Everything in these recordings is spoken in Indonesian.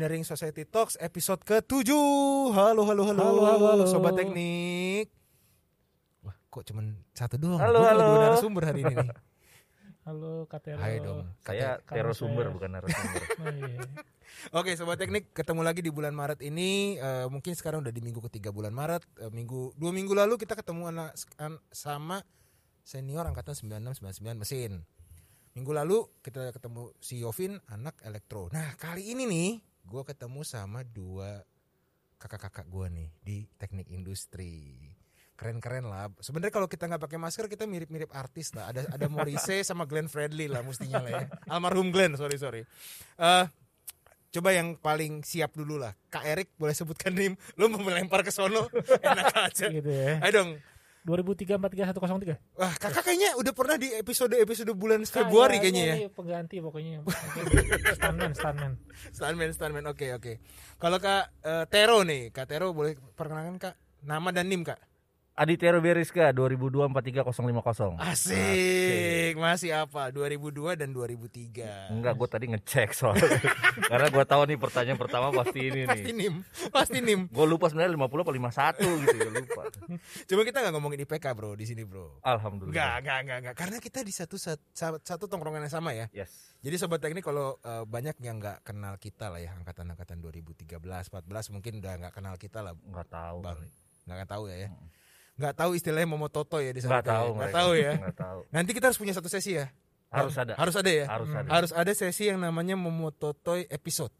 Engineering Society Talks episode ke-7 Halo, halo, halo. Halo, halo, halo. Sobat teknik. Wah kok cuman satu doang? Halo, Gua halo. dua narasumber hari ini nih. Halo Katero. Hai dong. Saya Kamu terosumber saya- bukan narasumber. Oh, iya. Oke Sobat Teknik ketemu lagi di bulan Maret ini. Eh, Mungkin sekarang udah di minggu ketiga bulan Maret. Eh, minggu Dua minggu lalu kita ketemu anak an- sama senior angkatan 9699 mesin. Minggu lalu kita ketemu si Yovin anak elektro. Nah kali ini nih gue ketemu sama dua kakak-kakak gue nih di teknik industri. Keren-keren lah. Sebenarnya kalau kita nggak pakai masker kita mirip-mirip artis lah. Ada ada Morrissey sama Glenn Fredly lah mestinya lah ya. Almarhum Glenn sorry sorry. Eh, coba yang paling siap dulu lah. Kak Erik boleh sebutkan nim lu mau melempar ke sono? Enak aja. Gitu ya. ayo dong 2003 43103. wah kakak kayaknya udah pernah di episode episode bulan Februari kayaknya ya pengganti pokoknya. Stuntman, stuntman. Stuntman, stuntman, oke oke. Kalau Kak eh, Tero nih, Kak Tero boleh perkenalkan Kak nama dan nim Kak. Aditero Beriska 2002 43050. Asik, masih apa? 2002 dan 2003. Enggak, gue tadi ngecek soalnya. Karena gue tahu nih pertanyaan pertama pasti ini Pasti nih. nim, pasti nim. Gue lupa sebenarnya 50 apa 51 gitu ya lupa. Cuma kita nggak ngomongin IPK bro di sini bro. Alhamdulillah. Enggak, enggak, enggak, enggak. Karena kita di satu satu, satu tongkrongan yang sama ya. Yes. Jadi sobat teknik kalau eh, banyak yang nggak kenal kita lah ya angkatan-angkatan 2013, 14 mungkin udah nggak kenal kita lah Enggak tahu. bang. Nggak tahu ya ya. Nggak tahu istilahnya momo toto ya di sana. Enggak tahu. Nggak tahu ya. Enggak tahu. Nanti kita harus punya satu sesi ya. Harus ada. Harus ada ya. Harus ada. Harus ada sesi yang namanya Momototoy episode.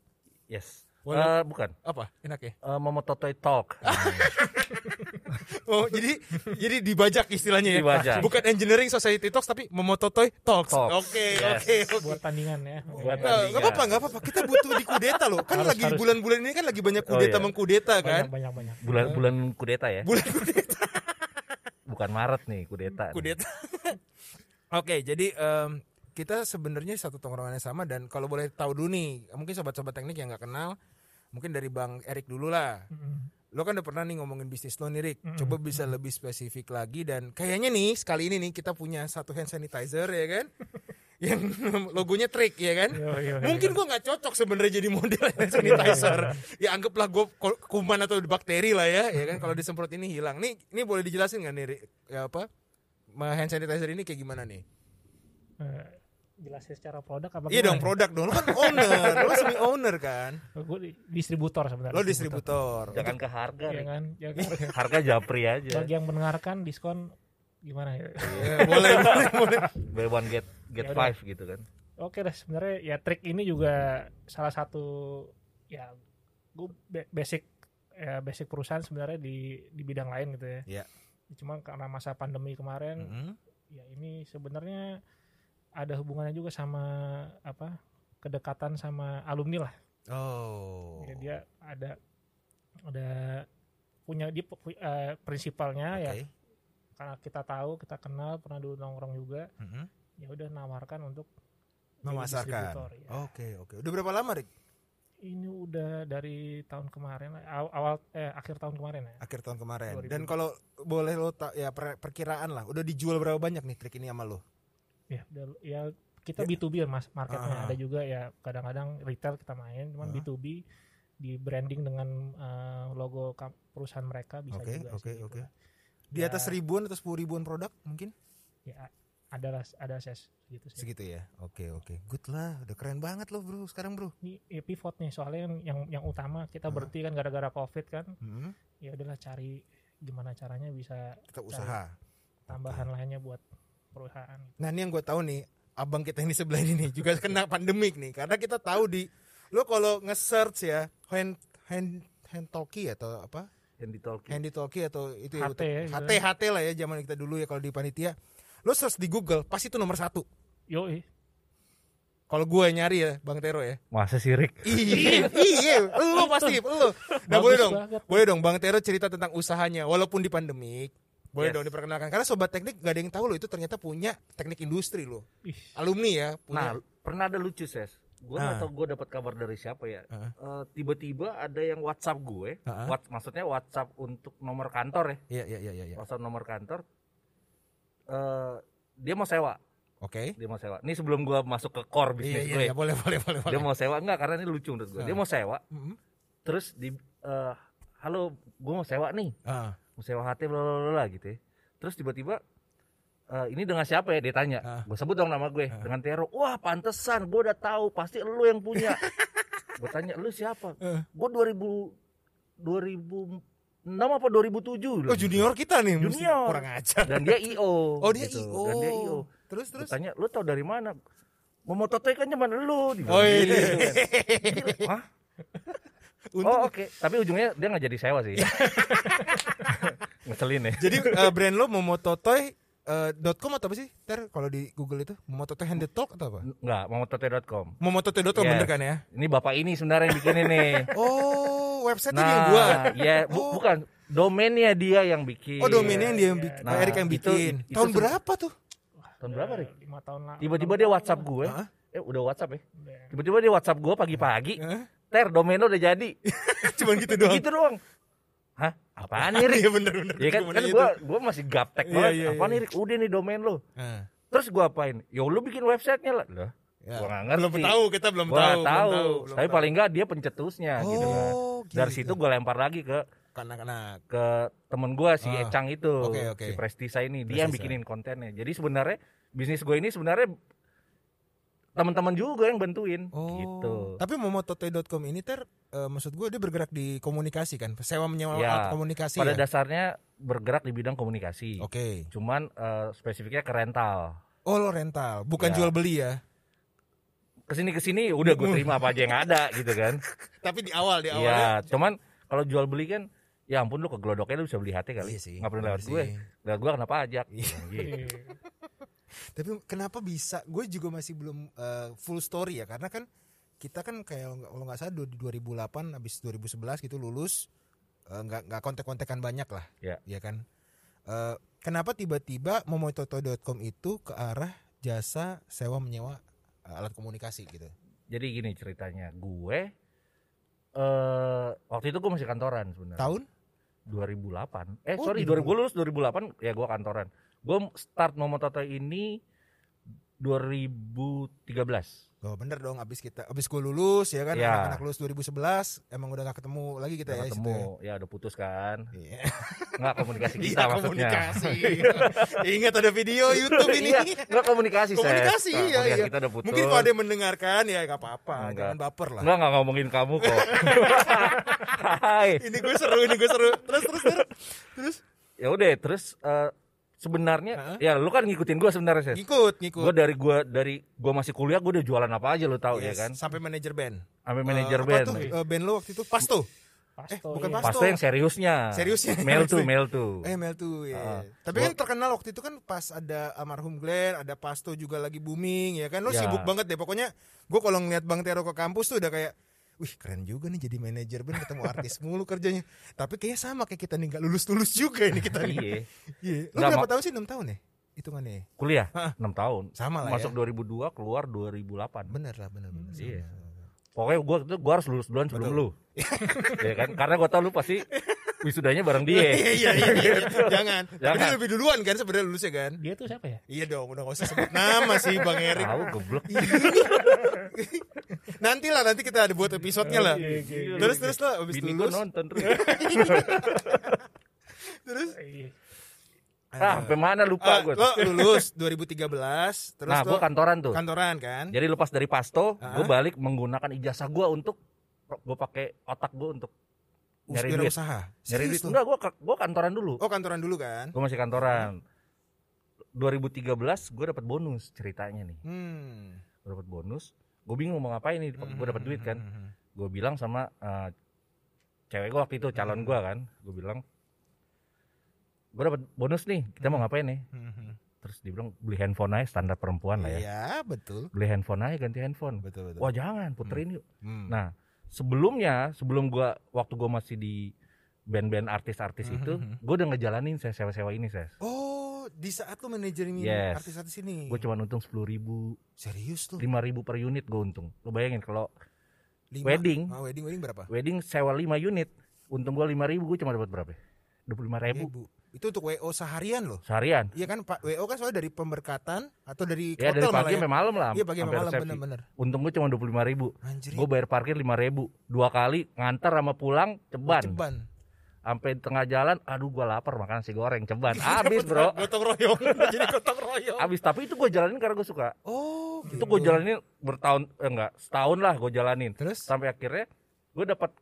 Yes. Boleh. Eh, bukan. Apa? Enak ya? Eh, Momototoy Talk. Oh, jadi jadi dibajak istilahnya ya. Dibajak. Bukan Engineering Society Talks tapi Momototoy Talks. Talks. Oke, Yes. oke, oke. Buat tandingan ya. Buat Nggak tandingan. nggak apa-apa, nggak apa-apa. Kita butuh di kudeta loh. Kan Harus, lagi bulan-bulan ini kan lagi banyak Oh, kudeta iya. mengkudeta kan. Banyak banyak banyak. Bulan bulan kudeta ya. Bulan kudeta. Bukan Maret nih kudeta. kudeta. Oke, jadi em, kita sebenarnya satu tongkrongan yang sama dan kalau boleh tahu dulu nih, mungkin sobat-sobat teknik yang nggak kenal, mungkin dari Bang Erik dulu lah. Mm-mm. Lo kan udah pernah nih ngomongin bisnis lo nih, Rik. Mm-mm. Coba bisa lebih spesifik lagi dan kayaknya nih sekali ini nih kita punya satu hand sanitizer ya kan, yang logonya trik ya kan. Yo, yo, yo. Mungkin gua nggak cocok sebenarnya jadi model hand sanitizer. ya anggaplah gue kuman atau bakteri lah ya, ya kan. Kalau disemprot ini hilang. Nih, ini boleh dijelasin nggak nih? Ya apa? Hand sanitizer ini kayak gimana nih? Eh, jelasin secara produk apa Iya dong produk dong. Lo kan owner, lo semi owner kan. Gue di- distributor sebenarnya. Lo distributor. Jangan ke harga. Iya kan? Jangan Harga japri aja. bagi yang mendengarkan diskon gimana ya? Iya, boleh, boleh, boleh. Buy one get get Ya udah. five gitu kan. Oke deh sebenarnya ya trik ini juga salah satu ya gue basic ya basic perusahaan sebenarnya di di bidang lain gitu ya. Iya. Cuma karena masa pandemi kemarin Mm-mm. ya ini sebenarnya ada hubungannya juga sama apa kedekatan sama alumni lah. Oh. Ya, dia ada ada punya dia pu- eh, prinsipalnya ya Oke. Karena kita tahu kita kenal pernah dulu nongkrong juga Mm-mm. ya udah nawarkan untuk Memasarkan. distributor, ya. Oke, oke. Udah berapa lama, Rik? ini udah dari tahun kemarin awal eh akhir tahun kemarin ya Akhir tahun kemarin. 2000. Dan kalau boleh lo ta- ya per- perkiraan lah, udah dijual berapa banyak nih trik ini sama lo? ya udah- ya kita Ya. B2B ya mas marketnya Ah. ada juga ya kadang-kadang retail kita main cuman Ah. B2B di branding dengan eh, logo perusahaan mereka bisa Oke, juga oke, sih, gitu oke. Di Ya. atas ribuan atau sepuluh ribuan produk mungkin? ya ada ada ses gitu sih Segitu ya. Oke, oke. Good lah. Udah keren banget lo, Bro, sekarang, Bro. ini ya pivot nih soalnya yang yang, yang utama kita Ah. berhenti kan gara-gara covid kan Mm-mm. ya udahlah cari gimana caranya bisa Tetap usaha. tambahan lainnya buat perusahaan Nah, ini yang gue tahu nih, abang kita ini sebelah ini nih juga kena pandemik nih, karena kita tahu di lo kalau nge-search ya hand hand hand talkie atau apa Yang ditolki. handy talkie atau itu HT ya, HT HT lah ya zaman kita dulu ya kalau di panitia. Lo search di Google pasti itu nomor satu. Yo kalau gue nyari ya bang Tero ya. Masa sirik? iya iya lo pasti lo. Nah boleh dong banget. boleh dong bang Tero cerita tentang usahanya walaupun di pandemik boleh Yes. dong diperkenalkan. Karena sobat teknik gak ada yang tahu lo itu ternyata punya teknik industri lo. Ih, alumni ya Nah, punya pernah ada lucu ses gue Ah. nggak tahu gue dapat kabar dari siapa ya Ah. Eh, tiba-tiba ada yang WhatsApp gue Ah. What- maksudnya WhatsApp untuk nomor kantor ya Iya, iya, iya, iya. iya. WhatsApp nomor kantor eh dia mau sewa Oke. dia mau sewa ini sebelum gue masuk ke core Iya, bisnis iya, gue iya, boleh, boleh, boleh. dia mau sewa enggak karena ini lucu menurut gue dia mau sewa Mm-mm. terus di eh, halo gue mau sewa nih Ah, mau sewa HT bla bla, bla gitu ya. Terus tiba-tiba eh, ini dengan siapa ya dia tanya. Ah. Gue sebut dong nama gue Ah. dengan Tero. Wah, pantesan gue udah tahu pasti lu yang punya. gue tanya lu siapa? Eh. Gue 2000 2006 apa 2007 Oh junior kita nih, Junior. kurang ajar. Dan dia IO. Oh dia gitu. IO. Dan dia IO. Terus Gue terus. tanya, lu tau dari mana? Memototoy kan cuma lu. Oh iya. gitu kan. Hah? Untung- Oh oke, tapi ujungnya dia nggak jadi sewa sih. Ngeselin ya. Jadi eh, brand lo momototoy eh, dot .com atau apa sih? Ter kalau di Google itu momototoy handed talk atau apa? Enggak, momototoy.com. Momototoy.com Yes. bener kan ya? Ini bapak ini sebenarnya yang bikin ini. Oh, website ini yang nah, buat. ya bu- Oh. bukan domainnya dia yang bikin. Oh, domainnya yang dia yang bikin. Nah, Pak Erik yang itu- bikin. itu Tahun se- berapa tuh? Tahun berapa, Rik? lima tahun lah Tiba-tiba dia WhatsApp gue. Hah? Eh, udah WhatsApp ya. Tiba-tiba dia WhatsApp gue pagi-pagi. Ter, domain lo udah jadi. Cuman gitu doang. gitu doang. Hah? Apaan nih, Rik? Iya bener bener. Ya kan, kan gue gua masih gaptek Iya, banget. iya, Apaan iya. nih, Rik? Udah nih domain lo. Ah, Terus gue apain? Ya lu bikin websitenya lah. Lah, ya. Gua nggak ngerti. Belum tahu, kita belum Gua tahu. nggak belum tahu. belum Tapi tahu. paling enggak dia pencetusnya gitu kan. Oh, Dari gitu. situ gue lempar lagi ke kanak-kanak. ke temen gue si Ah, Ecang itu oke, oke. si Prestisa ini dia yang Prestisa. bikinin kontennya jadi sebenarnya bisnis gue ini sebenarnya teman-teman juga yang bantuin Oh. gitu Tapi momototoy.com ini ter eh, maksud gue dia bergerak di komunikasi kan, sewa menyewa Ya, alat komunikasi pada ya. dasarnya bergerak di bidang komunikasi Oke. cuman eh, spesifiknya ke rental Oh lo rental, bukan Ya. jual beli ya. ke sini ke sini udah gue terima apa aja yang ada gitu kan Tapi di awal di awal. Iya cuman kalau jual beli kan ya ampun lu ke Glodoknya lu bisa beli HT kali Iya sih, nggak perlu lewat sih. gue lewat gue kenapa pajak Iya. gitu. Tapi kenapa bisa? Gue juga masih belum eh, full story ya karena kan kita kan kayak kalau nggak salah di 2008 habis 2011 gitu lulus eh, nggak nggak kontek-kontekan banyak lah. Ya. Ya kan. Eh, kenapa tiba-tiba momototo.com itu ke arah jasa sewa menyewa alat komunikasi gitu. jadi gini ceritanya gue eh waktu itu gue masih kantoran sebenarnya Tahun? 2008 eh Oh, sorry di 2000 gue lulus 2008 ya gue kantoran gue start Momototo ini 2013 Oh bener dong abis kita abis gue lulus ya kan Ya. anak-anak lulus 2011 emang udah gak ketemu lagi kita udah ya di situ ketemu ya udah putus kan ya. nggak komunikasi Iya, kita maksudnya komunikasi. Ingat ada video YouTube ini. iya nggak komunikasi komunikasi Nah, iya, komunikasi iya. kita udah putus Mungkin kalau ada yang mendengarkan ya gak apa-apa, jangan baper lah. Enggak, enggak ngomongin kamu kok. Hai. Ini gue seru, ini gue seru. Terus terus terus. terus Ya udah, terus eh, sebenarnya Heeh. ya lu kan ngikutin gua sebenarnya, Ses. ngikut, ngikut. Gue dari gua dari gua masih kuliah gua udah jualan apa aja lu tahu ya Yes, kan. Sampai manajer band. Sampai manajer Eh, apa band. tuh, eh, band lo waktu itu Pasto. Pasto, Eh, bukan iya. Pasto. Pasto yang seriusnya. Seriusnya. Mail tuh, mail tuh. Eh Mel tuh ya. Ah. Tapi Gua- kan terkenal waktu itu kan pas ada almarhum Glenn, ada Pasto juga lagi booming ya kan. Lo Ya. sibuk banget deh. Pokoknya gue kalau ngeliat Bang Tero ke kampus tuh udah kayak Wih keren juga nih jadi manajer band ketemu artis mulu kerjanya. Tapi kayaknya sama kayak kita nih nggak lulus lulus juga ini kita nih. Iya. Iya. Nggak berapa tahun sih? 6 tahun ya? Hitungannya. ya? Kuliah. 6 tahun. Sama lah Masuk ya. 2002, keluar 2008. Bener lah bener bener. Iya. Pokoknya gua tuh gua harus lulus duluan sebelum Betul. lu. ya kan? Karena gua tahu lu pasti wisudanya bareng dia. Iya iya iya. iya. Jangan. Tapi Jangan. dia lebih duluan kan sebenarnya lulusnya kan? Dia tuh siapa ya? Iya dong, udah gak usah sebut nama sih Bang Erik. Tahu goblok. nanti lah, nanti kita ada buat episodenya lah. Oke. Terus terus lah, abis Bini lulus. nonton terus. Terus Iya. ah, sampai mana lupa Ah, gua. lo lulus 2013, terus Nah, gua kantoran tuh. kantoran kan? Jadi lepas dari Pasto, Ah. gue balik menggunakan ijazah gue untuk gue pakai otak gue untuk nyari duit. usaha. nyari duit. Enggak, gue gue kantoran dulu. Oh kantoran dulu kan? Gue masih kantoran. 2013 gue dapat bonus ceritanya nih. Hmm. Gue dapat bonus. Gue bingung mau ngapain nih. Gue dapat duit kan. Hmm. Gue bilang sama eh, cewek gue waktu itu calon gue kan. Gue bilang gue dapat bonus nih. Kita mau ngapain nih? Hmm. Terus dia bilang beli handphone aja standar perempuan lah ya. Iya betul. Beli handphone aja ganti handphone. Betul betul. Wah jangan puterin yuk. Hmm. Nah, sebelumnya, sebelum gua waktu gua masih di band-band artis-artis Mhm, itu, mhm. gua udah ngejalanin saya sewa-sewa ini, Ses. Oh di saat lu manajerin Yes. artis-artis ini. gue cuma untung sepuluh ribu serius tuh. lima ribu per unit gue untung lo bayangin kalau Lima. wedding. Ah, wedding wedding berapa? wedding sewa 5 unit untung gue lima ribu gue cuma dapat berapa dua puluh lima ribu Ribu. Itu untuk WO seharian loh. seharian Iya kan Pak WO kan soalnya dari pemberkatan atau dari ya hotel dari pagi ya? sampai malam lah Iya pagi sampai malam bener-bener. untung gue cuma dua puluh lima ribu Anjir. gue bayar parkir lima ribu dua kali ngantar sama pulang ceban Ceban. sampai tengah jalan aduh gue lapar makan nasi goreng ceban habis bro Gotong royong. Jadi gotong royong. habis tapi itu gue jalanin karena gue suka Oh, itu gue jalanin bertahun eh, enggak setahun lah gue jalanin Terus? sampai akhirnya gue dapat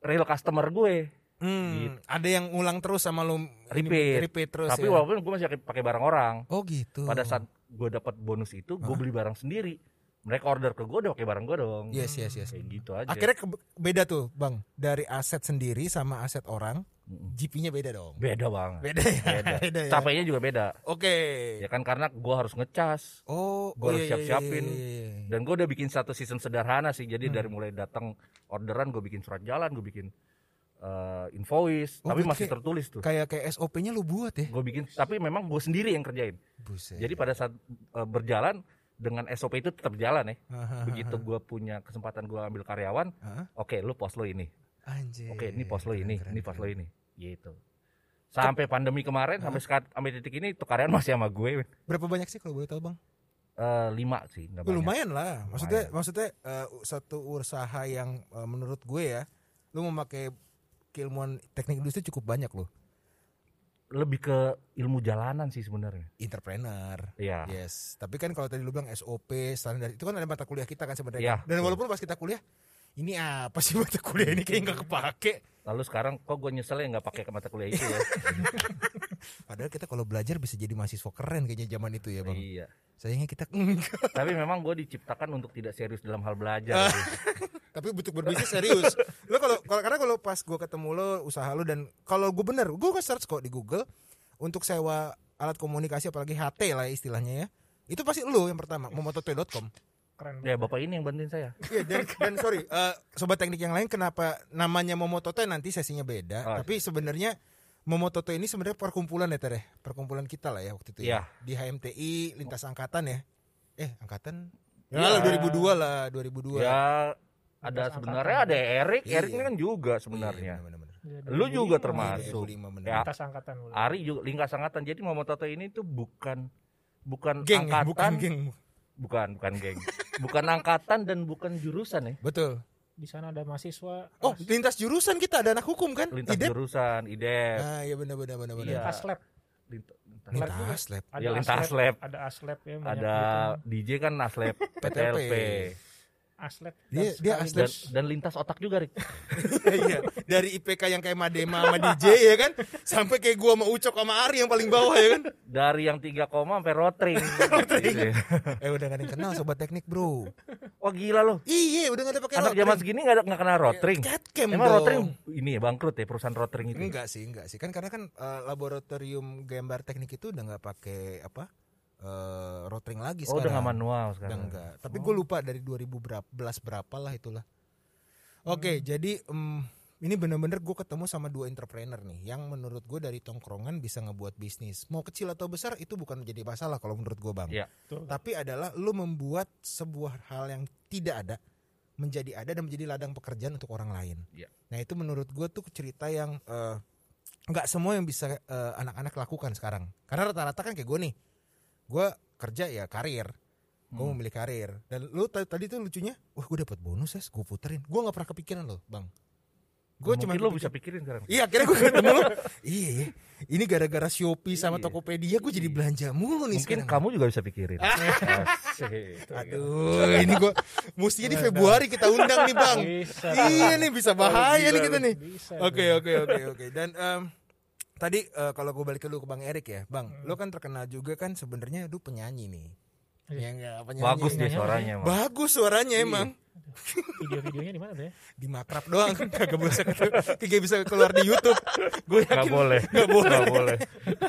real customer gue Hmm, Gitu. ada yang ulang terus sama lu ini, Repeat. repeat terus tapi ya. walaupun gue masih pakai barang orang Oh gitu. pada saat gue dapat bonus itu gue beli barang sendiri mereka order ke gue udah pakai barang gue dong Yes, yes, yes. kayak gitu aja Akhirnya ke- beda tuh, Bang. Dari aset sendiri sama aset orang. GP-nya beda dong. beda banget Beda ya. beda, Beda ya. capeknya juga beda Oke. ya kan karena gue harus ngecas Oh, Gua oh, harus iya, iya, siap-siapin. iya, iya, iya. dan gue udah bikin satu sistem sederhana sih jadi Hmm. dari mulai datang orderan gue bikin surat jalan gue bikin eh, invoice Oh, tapi masih kayak- tertulis tuh Kayak kayak SOP-nya lu buat ya. gue bikin tapi memang gue sendiri yang kerjain Buset. jadi pada saat eh, berjalan dengan SOP itu tetap jalan ya Hahaha. begitu gue punya kesempatan gue ambil karyawan oke lu pos lo ini Anjir. oke ini pos lo ini Keren, ini pos lo ini gitu sampai pandemi kemarin sampai sekat sampai titik ini tuh karyawan masih sama gue Berapa banyak sih kalau boleh tahu, Bang? Eh, lima sih nggak Ya, banyak. lumayan lah. Maksudnya maksudnya eh, satu usaha yang eh, menurut gue ya, lu memakai keilmuan teknik industri cukup banyak loh. lebih ke ilmu jalanan sih sebenarnya Entrepreneur. Iya. Yes, tapi kan kalau tadi lu bilang SOP standar itu kan ada mata kuliah kita kan sebenarnya. Iya, Dan betul. walaupun pas kita kuliah, ini apa sih mata kuliah ini kayak nggak kepake. lalu sekarang kok gue nyesel ya nggak pakai mata kuliah itu ya Padahal kita kalau belajar bisa jadi mahasiswa keren kayaknya zaman itu ya bang. iya Sayangnya kita enggak. tapi memang gue diciptakan untuk tidak serius dalam hal belajar Tapi butuh berbisnis serius. Lo kalau kalau- karena kalau pas gue ketemu lo usaha lo dan kalau gue bener, gue nge-search kok di Google untuk sewa alat komunikasi apalagi HT lah istilahnya ya. Itu pasti lo yang pertama, momototoy.com. keren ya bapak ini yang bantuin saya Iya dan, dan sorry, eh, sobat teknik yang lain kenapa namanya Momototo nanti sesinya beda, Oh. tapi sebenarnya Momototo ini sebenarnya perkumpulan ya Tere, perkumpulan kita lah ya waktu itu ya. Iya. Di HMTI lintas angkatan ya. Eh, angkatan? Iya. Ya lah 2002 lah, 2002. ya ada Lintas sebenarnya ada Erik Iya. Erik ini kan juga sebenarnya Iya, bener-bener. Iya, lu 2005, juga iya. termasuk 2005 bener. Ya, Lintas angkatan lu. Ari juga lingkas angkatan jadi Momototo ini tuh bukan bukan Geng angkatan bukan geng. bukan bukan geng bukan angkatan dan bukan jurusan ya Betul. Di sana ada mahasiswa. Oh, lintas jurusan kita ada anak hukum kan? lintas Idep? jurusan IDEP Ah, iya benar benar benar benar. Iya. lintas lab. lintas, lintas- Lintas lab. Ada Ya, lintas aslab, lab. Ada aslab ya. ada gitu. DJ kan Aslep PTLP. Aslab. Dia- dan dia sekaligus dan, dan lintas otak juga Rik Iya, dari IPK yang kayak Madema sama DJ ya kan, sampai kayak gua sama Ucok sama Ari yang paling bawah ya kan. dari yang 3 koma sampai rotring Gitu. Eh udah gak ada yang kenal sobat teknik bro. wah gila loh Iya, udah gak ada pakai anak zaman segini nggak ada nggak kenal rotring Catcam emang dong. rotring ini ya bangkrut ya perusahaan rotring itu Enggak sih, enggak sih. Kan karena kan eh, laboratorium gambar teknik itu udah nggak pakai apa? Eh rotring lagi oh udah sekarang. manual Udah sekarang enggak. Tapi gue lupa dari 2011 berapa lah itulah. Oke, jadi em, ini bener-bener gue ketemu sama dua entrepreneur nih yang menurut gue dari tongkrongan bisa ngebuat bisnis. Mau kecil atau besar itu bukan menjadi masalah kalau menurut gue bang. Iya. Betul. Tapi adalah lu membuat sebuah hal yang tidak ada menjadi ada dan menjadi ladang pekerjaan untuk orang lain. Iya. Nah itu menurut gue tuh cerita yang eh, nggak semua yang bisa eh, anak-anak lakukan sekarang. Karena rata-rata kan kayak gue nih, gue kerja ya karir, gue Hmm. memilih karir. Dan lu ta- tadi tuh lucunya, wah gue dapat bonus ya, gue puterin. Gue nggak pernah kepikiran loh, bang. Gue cuma lo bisa pikirin sekarang Iya, akhirnya gue ketemu lu. Iya, iya. ini gara-gara Shopee sama Iya. Tokopedia gue jadi belanja mulu nih mungkin sekarang. kamu juga bisa pikirin Asik. Aduh, ini gua mestinya di Februari kita undang nih bang. Bisa. iya nih bisa bahaya nih kita nih. Bisa. Oke oke oke oke. Dan em, tadi eh, kalau gue balik ke lu ke bang Erik ya, bang, lu kan terkenal juga kan sebenarnya lu penyanyi nih. Iya. Ya enggak penyanyi. bagus dia Nyanyi suaranya emang. Bagus suaranya emang. Video-videonya di mana tuh ya? Di makrab doang kagak bisa kagak bisa keluar di YouTube. Gue Gak yakin. boleh Nggak boleh. Nggak boleh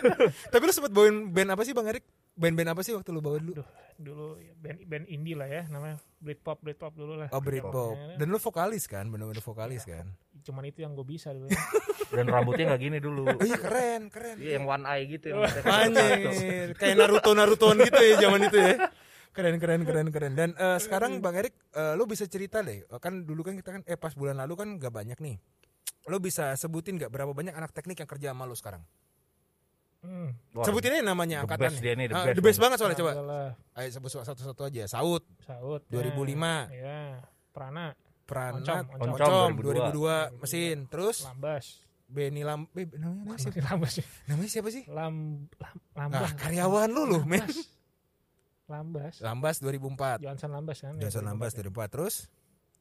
Tapi lu sempat bawain band apa sih bang Erik? Band-band apa sih waktu lu bawa dulu? Dulu ya, band band indie lah ya namanya Britpop Britpop dulu lah. Oh Britpop. Ya, Dan lu vokalis kan, bener-bener vokalis kan? Cuman itu yang gue bisa dulu. Dan rambutnya nggak gini dulu. Oh iya keren, keren. Iya yang one eye gitu yang Anjir, kayak Naruto Narutoan gitu ya zaman itu ya. Keren keren keren keren. Dan eh, sekarang Bang Erik, eh, lu bisa cerita deh. Eh, Kan dulu kan kita kan eh pas bulan lalu kan gak banyak nih. Lu bisa sebutin gak berapa banyak anak teknik yang kerja sama lu sekarang? Hmm. Wah, Sebutin aja namanya the angkatan best dia nih, the Ah, best the best banget soalnya coba. Ayo sebut satu-satu aja. Saud, Saud. 2005. Ya. Prana. Pranat, Oncom, Oncom, Oncom, 2002, mesin. Terus Lambas. Benny Lam, eh, namanya, namanya siapa? Lambas sih. Namanya siapa sih? Lam, lam, Nah, lambas. karyawan lu loh, men. Lambas. Lambas 2004. Johnson Lambas kan. Johnson Lambas 2004. Terus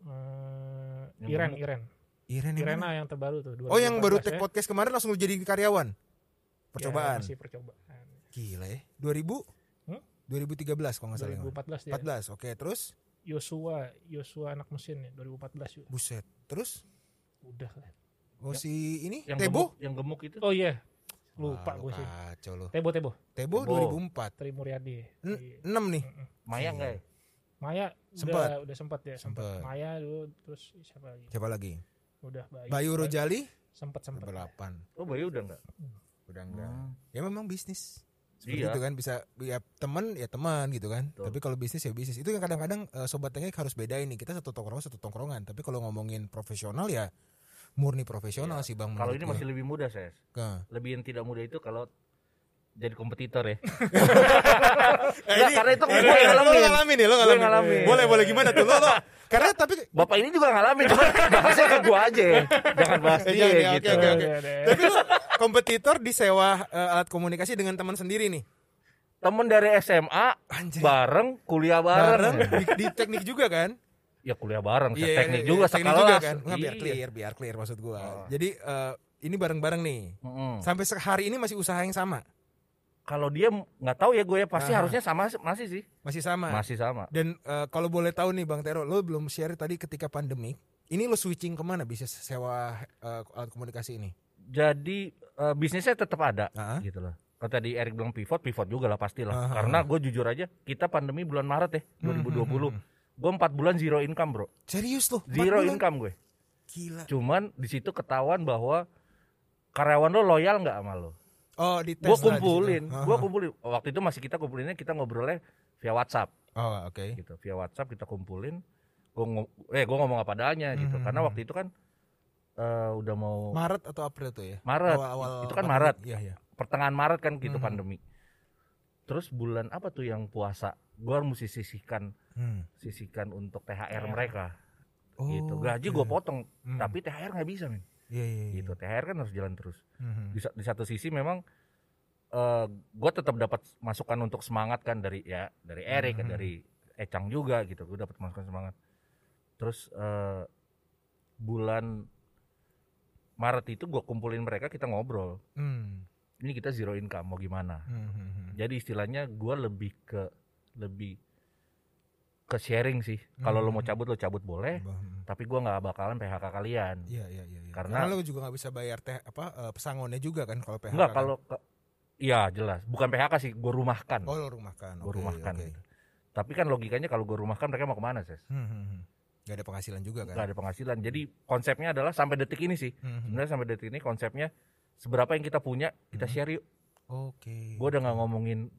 Eh, Yang Iren. Iren. Iren yang mana? Irena yang terbaru tuh. Oh yang baru 2014 take ya. podcast kemarin langsung lu jadi karyawan. Percobaan. Ya, masih percobaan. Gila ya. 2000 Hmm? 2013 kalau nggak salah. 2014 dia. 14. Oke, terus Yosua, Yosua anak mesin ya 2014 juga. buset. Terus Udah lah. oh si ini yang Tebo? gemuk, yang gemuk itu. Oh iya. Lupa gue sih. Kacau lu. Tebo Tebo. Tebo Tebo. 2004. Tri Muryadi. N- Iya. 6 nih. Maya enggak ya? Maya Sempat. udah udah sempat ya sempat. Sempat. Maya dulu terus siapa lagi? Siapa lagi? Udah Bayu. Bayu Rojali sempat sempat. 8. Oh Bayu udah enggak? Udah enggak. Hmm. Ya memang bisnis. Seperti Iya. itu kan bisa ya teman ya teman gitu kan. Betul. Tapi kalau bisnis ya bisnis. Itu yang kadang-kadang eh, sobat teknik harus bedain nih. Kita satu tongkrongan satu tongkrongan. Tapi kalau ngomongin profesional ya murni profesional sih Bang. Iya. Kalau ini gua. masih lebih muda saya. Nah. Lebih yang tidak muda itu kalau jadi kompetitor ya. Eh, Nggak, ini- karena itu gue lo ngalamin. ngalamin ya, lo Gue ngalamin. ngalamin. Boleh, boleh gimana tuh? Lo, lo. Karena tapi Bapak ini juga ngalamin, cuma bahasnya ke gua aja. Jangan bahas Eh, dia jangan ya, gitu. oke, oke, oke. Udah, udah. tapi lo kompetitor disewa eh, alat komunikasi dengan teman sendiri nih. Temen dari SMA Anjir. bareng, kuliah Bareng bareng. di, di teknik juga kan? Ya kuliah bareng, Iya, teknik iya, juga teknik sekelas. juga kan? Nggak, biar Iya. clear, biar clear maksud gua. Oh. Jadi eh, ini bareng-bareng nih. Mm-mm. Sampai se- hari ini masih usaha yang sama. Kalau dia nggak tahu ya gue ya pasti Aha. harusnya sama masih sih. Masih sama. Masih sama. Dan eh, kalau boleh tahu nih Bang Tero, lo belum share tadi ketika pandemi. Ini lo switching ke mana bisa sewa eh, alat komunikasi ini? Jadi eh, bisnisnya tetap ada Ah. gitu loh. Kalau tadi Erik bilang pivot, pivot juga lah pastilah. Aha. Karena gue jujur aja, kita pandemi bulan Maret ya, Hmm, 2020. hmm, Gue empat bulan zero income bro, Serius lo? Zero bulan? income gue. Gila. Cuman di situ ketahuan bahwa karyawan lo loyal nggak sama lo. Oh di tes situ. kumpulin, Aha. gue kumpulin. Waktu itu masih kita kumpulinnya kita ngobrolnya via WhatsApp Oh oke. gitu, via WhatsApp kita kumpulin. Gue eh gue ngomong apa adanya gitu, Hmm. karena waktu itu kan eh, udah mau Maret atau April tuh ya? Maret. Awal-awal Itu kan pandemi. Maret. Iya iya. pertengahan Maret kan gitu Mhm. pandemi. Terus bulan apa tuh yang puasa? Gue mesti sisihkan Hmm. sisihkan untuk THR mereka Oh, gitu. Gaji oke. gue potong, Hmm. tapi THR nggak bisa men. Iya iya. iya. Gitu. THR kan harus jalan terus. Mhm. Di, di satu sisi memang eh gue tetap dapat masukan untuk semangat kan dari ya dari Erik Mhm. dari Ecang juga gitu. Gue dapat masukan semangat. Terus eh, bulan Maret itu gue kumpulin mereka kita ngobrol. Hmm. Ini kita zero income mau gimana? Hmm, hmm, hmm. Jadi istilahnya gue lebih ke lebih ke sharing sih. Kalau lo mau Hmm. cabut lo cabut boleh, Hmm. tapi gue nggak bakalan PHK kalian. Iya iya iya. iya. Karena- Karena, lo juga nggak bisa bayar teh apa eh, pesangonnya juga kan kalau PHK. Enggak kan? kalau Iya jelas, bukan PHK sih, gue rumahkan. Oh lo rumahkan. gue Oke, rumahkan. oke. gitu. Tapi kan logikanya kalau gue rumahkan mereka mau ke mana sih? Hmm, hmm, hmm. Gak ada penghasilan juga kan? Gak ada penghasilan. Jadi konsepnya adalah sampai detik ini sih. Hmm, hmm. Sebenarnya sampai detik ini konsepnya seberapa yang kita punya kita Hmm. share yuk. Oke. Gue udah nggak ngomongin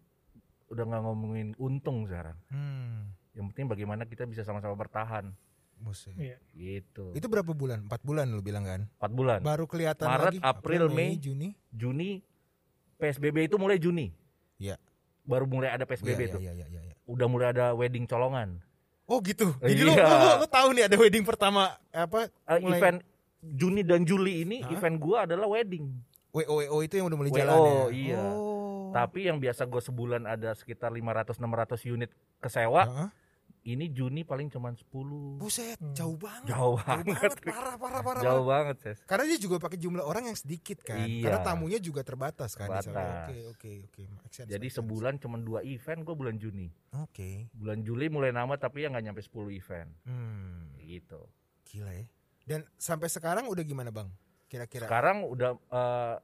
udah nggak ngomongin untung sekarang. Hmm. Yang penting bagaimana kita bisa sama-sama bertahan. Buset. Iya. Gitu. Itu berapa bulan? Empat bulan lo bilang kan? 4 bulan. Baru kelihatan Maret, lagi. April, Mei. Juni. Juni PSBB itu mulai Juni. Iya. Baru mulai ada PSBB Iya, tuh. iya, iya, iya, iya. Udah mulai ada wedding colongan. Oh gitu. Jadi lo, Iya. lo, lo tahu nih ada wedding pertama apa? Eh, Mulai- event Juni dan Juli ini Hah? event gua adalah wedding. WO WO itu yang udah mulai WO, jalan ya. iya. Oh. Tapi yang biasa gue sebulan ada sekitar 500-600 unit kesewa, Heeh. Ini Juni paling cuma 10. Buset, Hmm. jauh banget. Jauh Jauh banget. parah, parah, parah. Jauh parah. banget, Ses. Karena dia juga pakai jumlah orang yang sedikit kan. Iya. Karena tamunya juga terbatas kan. Oke, oke, oke. Jadi sebulan cuma dua event gue bulan Juni. Oke. Bulan Juli mulai nama tapi ya nggak nyampe 10 event. Hmm. Gitu. Gila ya. Dan sampai sekarang udah gimana bang? Kira-kira. Sekarang udah eh,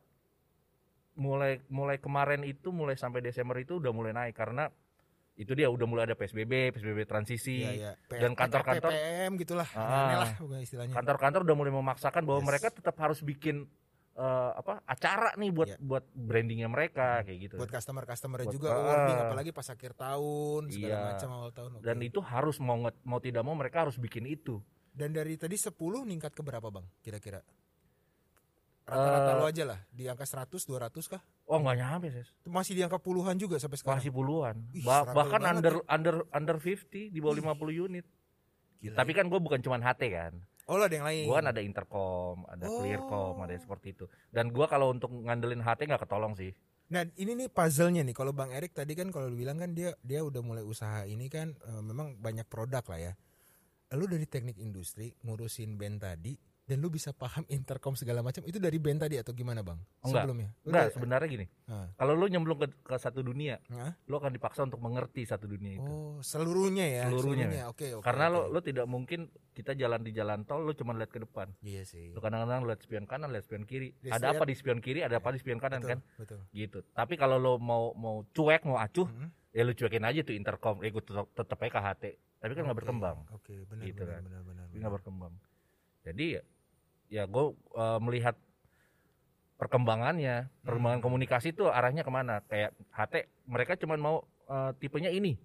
mulai mulai kemarin itu mulai sampai Desember itu udah mulai naik karena itu dia udah mulai ada PSBB, PSBB transisi. Iya, iya. P- Dan kantor-kantor- PPM gitulah. Ah. Istilahnya. Kantor-kantor udah mulai memaksakan bahwa Yes. mereka tetap harus bikin eh, apa acara nih buat Iya. buat brandingnya mereka kayak gitu. buat customer-customer Buat- juga awarding apalagi pas akhir tahun segala Iya. macam awal tahun. oke. Dan itu harus mau mau tidak mau mereka harus bikin itu. Dan dari tadi 10 ningkat ke berapa, Bang? Kira-kira? Rata-rata Eh, lo aja lah, di angka 100 200 kah? Oh nggak nyampe sih. Masih di angka puluhan juga sampai sekarang. Masih puluhan. Ih, Ba- struggle bahkan under under under 50 di bawah 50 unit. Gila Tapi ya. kan gue bukan cuman HT kan. Oh, lo ada yang lain. Gue kan ada intercom, ada Oh. clearcom, ada seperti itu. Dan gue kalau untuk ngandelin HT nggak ketolong sih. Nah, ini nih puzzle-nya nih. Kalau Bang Erik tadi kan kalau bilang kan dia dia udah mulai usaha ini kan eh, memang banyak produk lah ya. Lu dari teknik industri ngurusin band tadi dan lu bisa paham intercom segala macam itu dari band tadi atau gimana, Bang? Enggak. Sebelumnya. Lu Enggak, dari- sebenarnya gini. Ah. Kalau lu nyemplung ke, ke satu dunia, Hah? lu akan dipaksa untuk mengerti satu dunia itu. Oh, seluruhnya ya. Seluruhnya. Oke, oke. Karena oke. lo lo tidak mungkin kita jalan di jalan tol lu cuma lihat ke depan. Iya sih. Lu kadang-kadang lihat spion kanan, lihat spion kiri. Di Ada apa di spion kiri, ada apa di spion kanan betul, kan? Betul. Gitu. Tapi kalau lo mau mau cuek, mau acuh, Mhm. ya lu cuekin aja tuh intercom, eh gue tetep, tetep aja KHT. Tapi kan nggak Oke, berkembang. Oke, benar Gitu benar, kan. benar benar. Nggak berkembang. Jadi ya, ya gue melihat perkembangannya, perkembangan Hmm. komunikasi tuh arahnya ke mana? Kayak HT, mereka cuma mau eh, tipenya ini.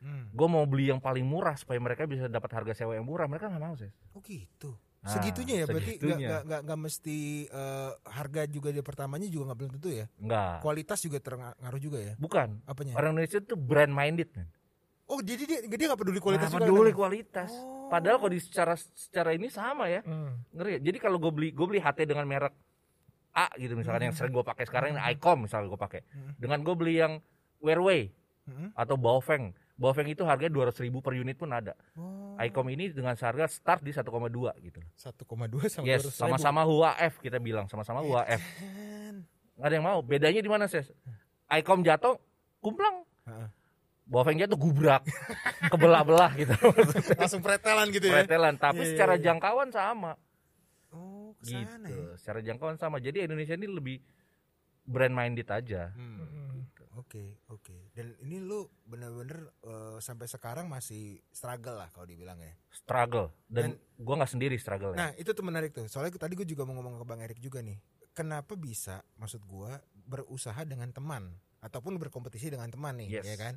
Hmm. Gue mau beli yang paling murah supaya mereka bisa dapat harga sewa yang murah. Mereka nggak mau sih. Oh gitu. Nah, Segitunya ya berarti nggak nggak nggak nggak mesti eh, harga juga di pertamanya juga nggak belum tentu ya. Enggak. Kualitas juga terpengaruh juga ya. Bukan. Apanya? Orang Indonesia tuh brand minded men. Oh jadi dia dia nggak peduli kualitas Nggak juga. peduli kan? kualitas. Oh. Padahal kalau di secara secara ini sama ya. Hmm. Ngeri. Jadi kalau gue beli gue beli HT dengan merek A gitu misalnya yang sering gue pakai sekarang ini Icom misalnya gue pakai. Hmm. Dengan gue beli yang Wearway Hmm. atau Baofeng. Baofeng itu harganya 200 ribu per unit pun ada. Oh. Icom ini dengan harga start di 1,2 gitu. 1,2 sama Yes, 200 ribu. sama-sama HUAF kita bilang, sama-sama HUAF. Kan. Nggak ada yang mau. Bedanya di mana, Ses? Icom jatuh, kumplang. Heeh. Baofeng jatuh gubrak. Kebelah-belah gitu. Langsung pretelan gitu ya. Pretelan, tapi iya, secara iya. jangkauan sama. Oh, Gitu. ke sana ya. Secara jangkauan sama. Jadi Indonesia ini lebih brand minded aja. Hmm. Hmm. Oke, oke. Dan ini lu bener-bener eh, sampai sekarang masih struggle lah kalau dibilang ya. Struggle. Dan, gua nggak sendiri struggle. Nah, itu tuh menarik tuh. Soalnya tadi gue juga mau ngomong ke Bang Erik juga nih. Kenapa bisa maksud gua berusaha dengan teman ataupun berkompetisi dengan teman nih, Yes. ya kan?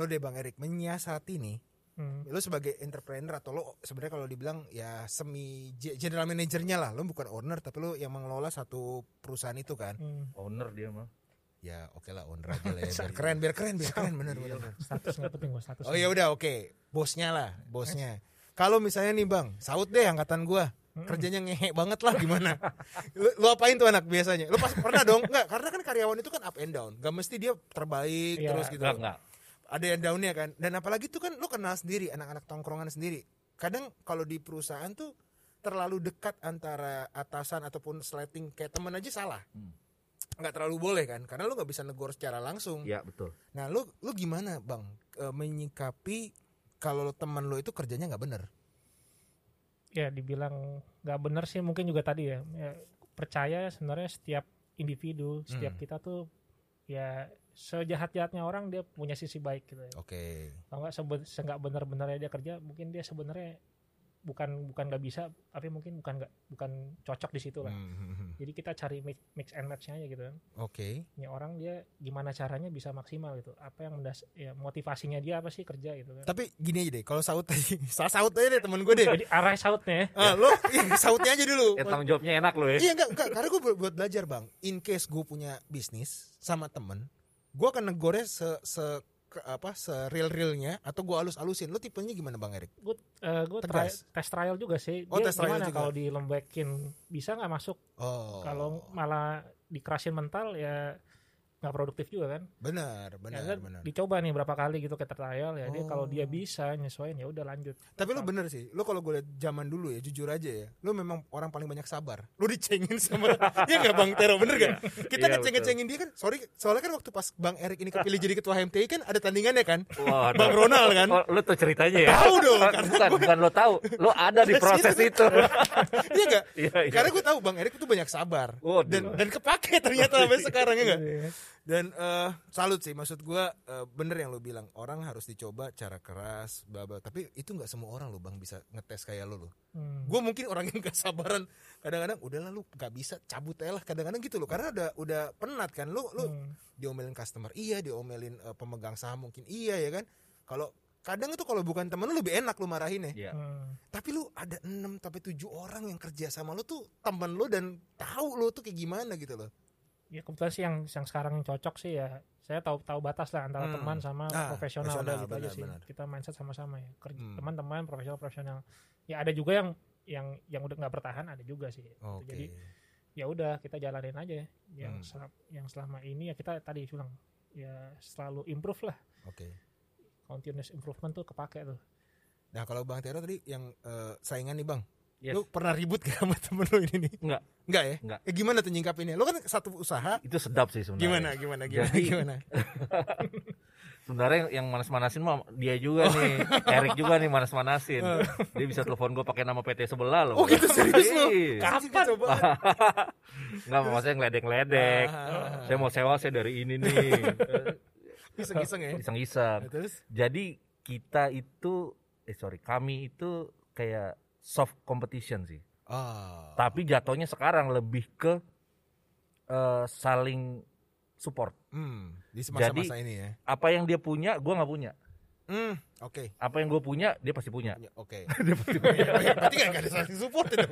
Lo deh Bang Erik menyiasati nih. Hmm. Lo sebagai entrepreneur atau lo sebenarnya kalau dibilang ya semi ge- general manajernya lah. Lo bukan owner tapi lo yang mengelola satu perusahaan itu kan. Hmm. Owner dia mah. Ya oke lah owner aja lah ya. Biar keren, biar keren, biar keren bener bener. bener. Status nggak penting gua status. Oh ya udah oke, bosnya lah, bosnya. Kalau misalnya nih bang, saut deh angkatan gua, kerjanya ngehe banget lah gimana? lu, lu apain tuh anak biasanya? Lu pas pernah dong? Enggak, karena kan karyawan itu kan up and down, gak mesti dia terbaik Iya, terus gitu. Enggak, enggak. Ada yang downnya kan, dan apalagi tuh kan lu kenal sendiri anak-anak tongkrongan sendiri. Kadang kalau di perusahaan tuh terlalu dekat antara atasan ataupun slating kayak temen aja salah. Hmm. Nggak terlalu boleh kan, karena lu nggak bisa negor secara langsung. Ya, betul. Nah, lu lu gimana, Bang? E, menyikapi kalau teman lu itu kerjanya nggak bener? ya dibilang nggak bener sih mungkin juga tadi ya, ya percaya sebenarnya setiap individu setiap Hmm. kita tuh ya sejahat-jahatnya orang dia punya sisi baik gitu ya Oke. kalau nggak sebe- seenggak benar-benarnya dia kerja mungkin dia sebenarnya bukan bukan nggak bisa tapi mungkin bukan nggak bukan cocok di situ lah Hmm, jadi kita cari mix, mix and match-nya aja gitu kan Oke. ini orang dia gimana caranya bisa maksimal gitu apa yang mendas ya motivasinya dia apa sih kerja gitu kan Tapi gini aja deh, kalau saut tadi, salah saut aja deh temen gue deh. jadi arah sautnya ya Ah, lo iya, sautnya aja dulu. Ya tanggung jawabnya enak loh ya. Iya enggak, enggak, karena gue buat, buat belajar bang. In case gue punya bisnis sama temen, gue akan negornya se, se ke- apa se real realnya atau gue alus alusin. Lo tipenya gimana bang Erik? gue gue try, Tegas. tes trial juga sih Oh, dia tes trial gimana kalau dilembekin bisa nggak masuk Oh, kalau malah dikerasin mental ya nggak produktif juga kan benar, benar, ya kan benar. dicoba nih berapa kali gitu ke trial ya dia kalau dia Oh. bisa nyesuaiin ya udah lanjut Tapi lu bener sih, lu kalau gue liat zaman dulu ya, jujur aja ya, lu memang orang paling banyak sabar. Lu dicengin sama, dia nggak bang Tero bener gak? Kita Iya, ngeceng-ngecengin dia kan, sorry, soalnya kan waktu pas bang Erik ini kepilih jadi ketua HMTI kan ada tandingannya kan, Waduh. bang Ronald kan, Oh, lu tuh ceritanya ya? Tahu dong, Oh, karena bukan, bukan lo tahu. Lo ada di proses itu. iya gak? Iya, iya. Karena gue tahu bang Erik itu banyak sabar Waduh. dan dan kepake ternyata sampai sekarang ya gak? Dan eh, salut sih maksud gua eh, bener yang lu bilang orang harus dicoba cara keras, bla bla. Tapi itu nggak semua orang lo bang bisa ngetes kayak lu loh. Hmm. Gue mungkin orang yang gak sabaran. Kadang-kadang udah lah lu gak bisa cabut aja lah. Kadang-kadang gitu loh. Karena udah udah penat kan lu lu Hmm. diomelin customer iya, diomelin eh, pemegang saham mungkin iya ya kan. Kalau kadang itu kalau bukan temen lu lebih enak lu marahin ya. Iya. Hmm. Tapi lu ada 6 sampai 7 orang yang kerja sama lu tuh temen lu dan tahu lu tuh kayak gimana gitu loh. Ya kebetulan sih yang yang sekarang yang cocok sih ya saya tahu tahu batas lah antara Hmm. teman sama Ah, profesional udah gitu aja benar, sih. benar. Kita mindset sama-sama ya. Kerja Hmm. teman-teman profesional profesional. Ya ada juga yang yang yang udah nggak bertahan ada juga sih. Oke. Jadi ya udah kita jalanin aja ya. yang Hmm. sel- yang selama ini ya kita tadi ulang ya selalu improve lah. Oke. Continuous improvement tuh kepake tuh. Nah, kalau Bang Tero tadi yang eh, saingan nih, Bang. Yes. Lu pernah ribut gak sama temen lu ini nih? Enggak. Enggak ya? Enggak. Eh, gimana tuh nyingkapinnya? Lu kan satu usaha. Itu sedap sih sebenarnya. Gimana? Gimana? Gimana? Jadi- gimana? Sebenarnya yang manas-manasin mah dia juga nih. Erik juga nih manas-manasin. Dia bisa telepon gue pakai nama PT sebelah loh. Oh gitu serius lu? Iya. Kapan? Coba. Enggak maksudnya ngeledek-ledek. Ah. Saya mau sewa saya dari ini nih. Iseng-iseng ya? Iseng-iseng. Jadi kita itu eh sorry, kami itu kayak soft competition sih. Ah. Tapi jatuhnya sekarang lebih ke eh, saling support. Hmm, di masa-masa Jadi- ini ya. Apa yang dia punya, gua nggak punya. Hmm, oke. Apa yang gue punya, dia pasti punya. Ya, Oke. dia pasti punya. Berarti kan gak ada saling support itu.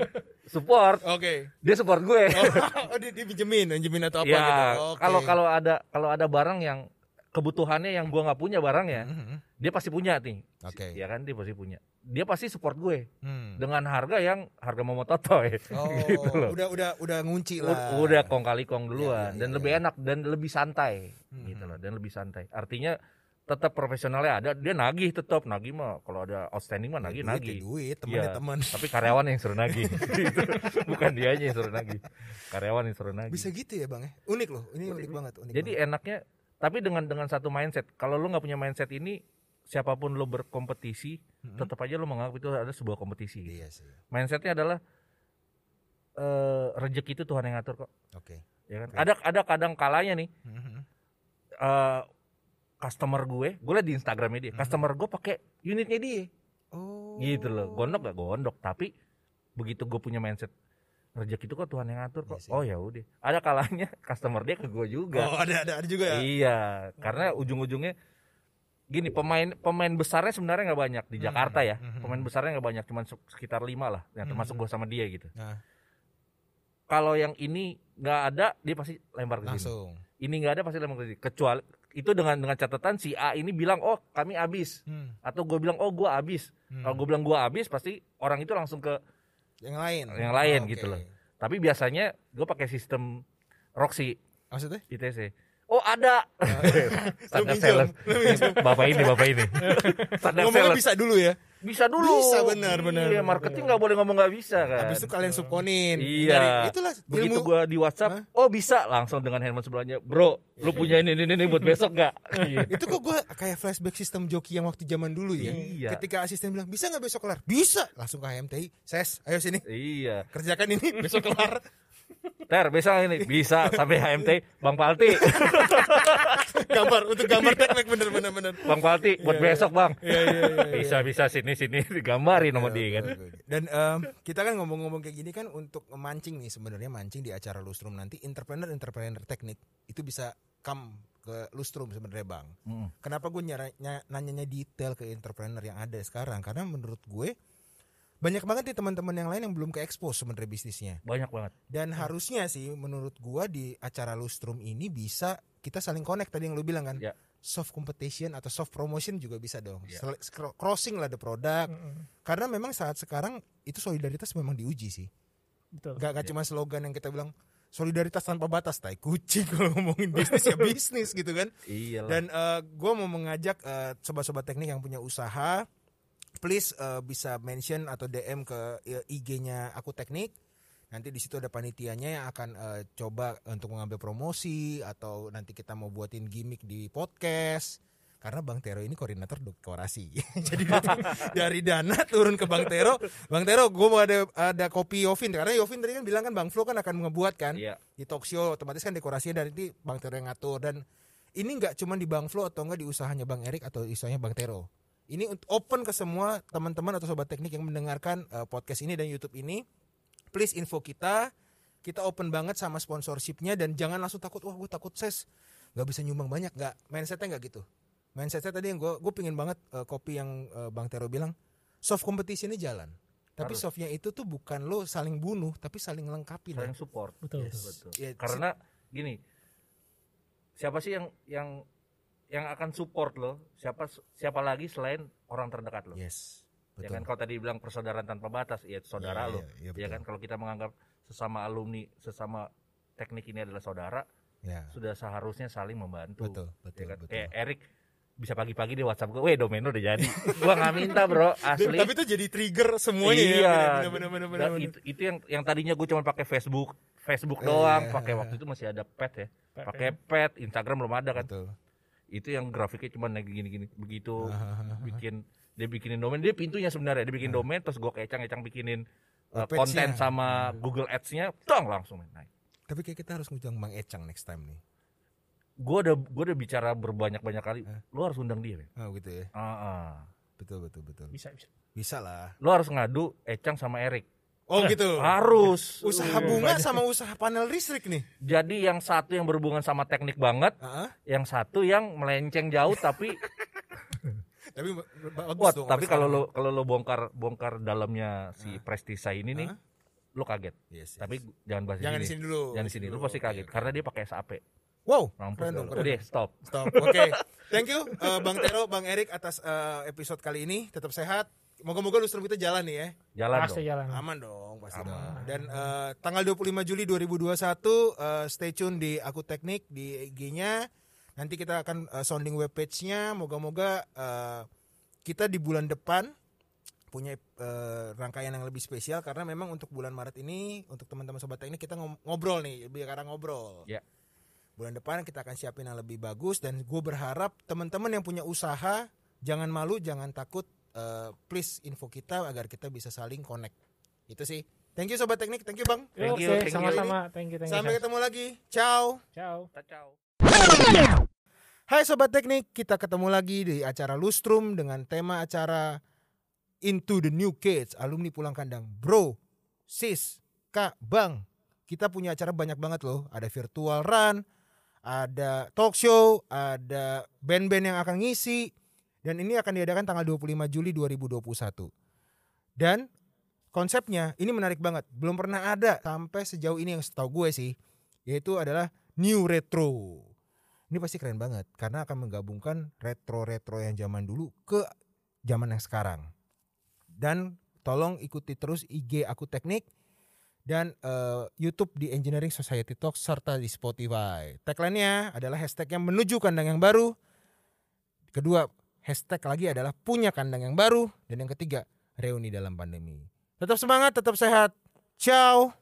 Support, Oke. dia support gue. Oh, dia, dia pinjemin, pinjemin atau apa ya, gitu. Oke. kalau kalau ada kalau ada barang yang kebutuhannya yang gua nggak punya barangnya, Mhm. dia pasti punya nih. Oke. Ya kan, dia pasti punya. Dia pasti support gue Hmm. dengan harga yang harga momototoy. Oh, gitu loh. udah udah udah ngunci lah. udah kong kali kong duluan Iya, iya, dan iya, lebih iya. enak dan lebih santai Hmm. gitu loh dan lebih santai artinya tetap profesionalnya ada dia nagih tetap nagih mah kalau ada outstanding mah nagih duit, nagih ya duit, teman ya teman. tapi karyawan yang suruh nagih Gitu. bukan dianya yang suruh nagih karyawan yang suruh nagih Bisa gitu ya, Bang ya? Unik loh. Ini unik banget, unik. jadi enaknya tapi dengan dengan satu mindset kalau lu nggak punya mindset ini siapa pun lo berkompetisi Mhm. tetap aja lo menganggap itu ada sebuah kompetisi banget. Iya sih. mindsetnya adalah eh rezeki itu Tuhan yang ngatur kok Oke. ya kan Oke. ada ada kadang kalanya nih Mhm. eh customer gue, gue liat di Instagramnya dia, Hmm. customer gue pakai unitnya dia, Oh. gitu loh, gondok gak gondok, tapi begitu gue punya mindset rezeki itu kok Tuhan yang ngatur kok, Iya sih. oh ya udah, ada kalanya customer dia ke gue juga, Oh, ada ada ada juga ya. iya, karena ujung-ujungnya gini pemain pemain besarnya sebenarnya nggak banyak di Hmm. Jakarta ya, Hmm. pemain besarnya nggak banyak, cuma sekitar lima lah, yang termasuk Hmm. gue sama dia gitu. Nah, Kalau yang ini nggak ada, dia pasti lempar ke sini. langsung. Ini nggak ada pasti lempar ke sini. Kecuali itu dengan dengan catatan si A ini bilang oh kami habis Hmm. atau gue bilang oh gue habis Hmm. kalau gue bilang gue habis pasti orang itu langsung ke yang lain. Yang lain Oke. gitu loh. tapi biasanya gue pakai sistem Roxy Maksudnya? ITC oh ada standar pinjam, sales bapak ini bapak ini standar Ngomongnya sales bisa dulu ya. bisa dulu Bisa, benar, benar, iya marketing nggak boleh ngomong nggak bisa kan Habis itu kalian subkonin. Iya. Dari- itulah begitu ilmu. gue di WhatsApp Hah? oh bisa langsung dengan handphone sebelahnya bro lu punya ini ini, ini buat besok nggak Iya. itu kok gue kayak flashback sistem joki yang waktu zaman dulu ya. Iya. Ketika asisten bilang bisa nggak besok kelar? Bisa. Langsung ke HMTI. Ses, ayo sini. iya Kerjakan ini besok kelar. Ter, bisa ini bisa sampai HMT Bang Palti gambar untuk gambar teknik bener bener bener. Bang Palti buat besok Bang Iya iya iya. bisa bisa sini sini digambarin sama dia kan Dan em, kita kan ngomong-ngomong kayak gini kan untuk memancing nih sebenarnya mancing di acara Lustrum nanti entrepreneur entrepreneur teknik itu bisa come ke Lustrum sebenarnya bang. Mm. Kenapa gue ny- nanyanya detail ke entrepreneur yang ada sekarang? Karena menurut gue banyak banget nih teman-teman yang lain yang belum ke expose sebenarnya bisnisnya. banyak banget Dan harusnya sih menurut gua di acara Lustrum ini bisa kita saling connect tadi yang lu bilang kan. Ya. Soft competition atau soft promotion juga bisa dong. Ya. Sele- scro- Crossing lah the product. Mm-mm. Karena memang saat sekarang itu solidaritas memang diuji sih. Betul. Gak, gak cuma slogan yang kita bilang solidaritas tanpa batas, tai kucing kalau ngomongin bisnis ya bisnis gitu kan. iya lah Dan eh, gua mau mengajak eh, sobat-sobat teknik yang punya usaha, please eh, bisa mention atau DM ke eh, IG-nya aku teknik. Nanti di situ ada panitianya yang akan eh, coba untuk mengambil promosi atau nanti kita mau buatin gimmick di podcast. karena Bang Tero ini koordinator dekorasi. Jadi dari- dana turun ke Bang Tero. Bang Tero, gue mau ada ada kopi Yovin karena Yovin tadi kan bilang kan Bang Flo kan akan ngebuat kan Iya. di talk show otomatis kan dekorasinya dari Bang Tero yang ngatur dan ini nggak cuma di Bang Flo atau enggak di usahanya Bang Erik atau usahanya Bang Tero. Ini untuk open ke semua teman-teman atau sobat teknik yang mendengarkan eh, podcast ini dan YouTube ini. Please info kita. Kita open banget sama sponsorshipnya dan jangan langsung takut wah gue takut ses nggak bisa nyumbang banyak nggak mindsetnya nggak gitu mindsetnya tadi yang gue gue pingin banget eh, kopi yang eh, bang Tero bilang soft competition ini jalan tapi Harus. softnya itu tuh bukan lo saling bunuh tapi saling lengkapi saling support Betul. Yes. betul Ya, karena gini siapa sih yang yang yang akan support lo siapa siapa lagi selain orang terdekat lo yes ya betul kan kalau tadi bilang persaudaraan tanpa batas ya itu saudara Iya, lo iya, iya, ya kan kalau kita menganggap sesama alumni sesama teknik ini adalah saudara ya sudah seharusnya saling membantu betul betul ya kan betul kayak Erik bisa pagi-pagi di WhatsApp gue, weh domain lo udah jadi. gua nggak minta bro, asli. tapi itu jadi trigger semuanya iya. ya bener bener bener, Dan bener. itu, itu yang yang tadinya gue cuma pakai Facebook, Facebook Eh, doang, iya. pakai waktu itu masih ada pet ya, pakai pet, Instagram belum ada kan. betul Itu yang grafiknya cuma naik gini-gini, begitu bikin dia bikinin domain, dia pintunya sebenarnya dia bikin domain, terus gue kecang-kecang bikinin uh, Oh, page-nya. konten sama Google Ads-nya, tong langsung naik. tapi kayak kita harus ngundang Bang Ecang next time nih Gue udah gue udah bicara berbanyak-banyak kali, lo harus undang dia. Ben. oh gitu ya Ah, ah. betul betul betul Bisa bisa. bisa lah Lo harus ngadu Ecang sama Erik. Oh gitu Harus. usaha Uh, bunga sama usaha panel listrik nih Jadi yang satu yang berhubungan sama teknik banget, Heeh. yang satu yang melenceng jauh tapi tapi ba- bagus wah, dong tapi kalau lo kalau lo bongkar bongkar dalamnya si Prestisa ini nih, Hah? lo kaget. Yes, yes. Tapi jangan bahas jangan di sini. dulu Jangan di sini, lo pasti kaget Oke, karena dia pakai SAP. wow Mampus dong Udah, stop. Stop. Oke. Thank you eh, Bang Tero, Bang Erik atas eh, episode kali ini. Tetap sehat. Moga-moga Lustrum kita jalan nih ya. Jalan Pasti dong. jalan. Aman dong, pasti Aman. dong. Dan eh, tanggal 25 Juli 2021 eh, stay tune di Aku Teknik di IG-nya. Nanti kita akan eh, sounding webpage-nya. Moga-moga eh, kita di bulan depan punya eh, rangkaian yang lebih spesial karena memang untuk bulan Maret ini untuk teman-teman sobat teknik kita ngobrol nih, lebih karena ngobrol. Ya. Bulan depan kita akan siapin yang lebih bagus dan gue berharap teman-teman yang punya usaha jangan malu, jangan takut. Eh, please info kita agar kita bisa saling connect. Itu sih. Thank you sobat teknik, thank you bang. Thank you, thank you. sama-sama. Thank you, thank you. Sampai ketemu lagi. Ciao. Ciao. Ciao. Hai sobat teknik, kita ketemu lagi di acara Lustrum dengan tema acara Into the New Kids, alumni pulang kandang. Bro, sis, kak, bang, kita punya acara banyak banget loh. Ada virtual run, ada talk show, ada band-band yang akan ngisi. Dan ini akan diadakan tanggal 25 Juli 2021. Dan konsepnya ini menarik banget. Belum pernah ada sampai sejauh ini yang setahu gue sih. Yaitu adalah New Retro. Ini pasti keren banget karena akan menggabungkan retro-retro yang zaman dulu ke zaman yang sekarang. Dan tolong ikuti terus IG aku teknik dan eh, YouTube di Engineering Society Talk serta di Spotify. Tagline-nya adalah hashtag yang menuju kandang yang baru. Kedua, hashtag lagi adalah punya kandang yang baru dan yang ketiga reuni dalam pandemi. Tetap semangat, tetap sehat. Ciao.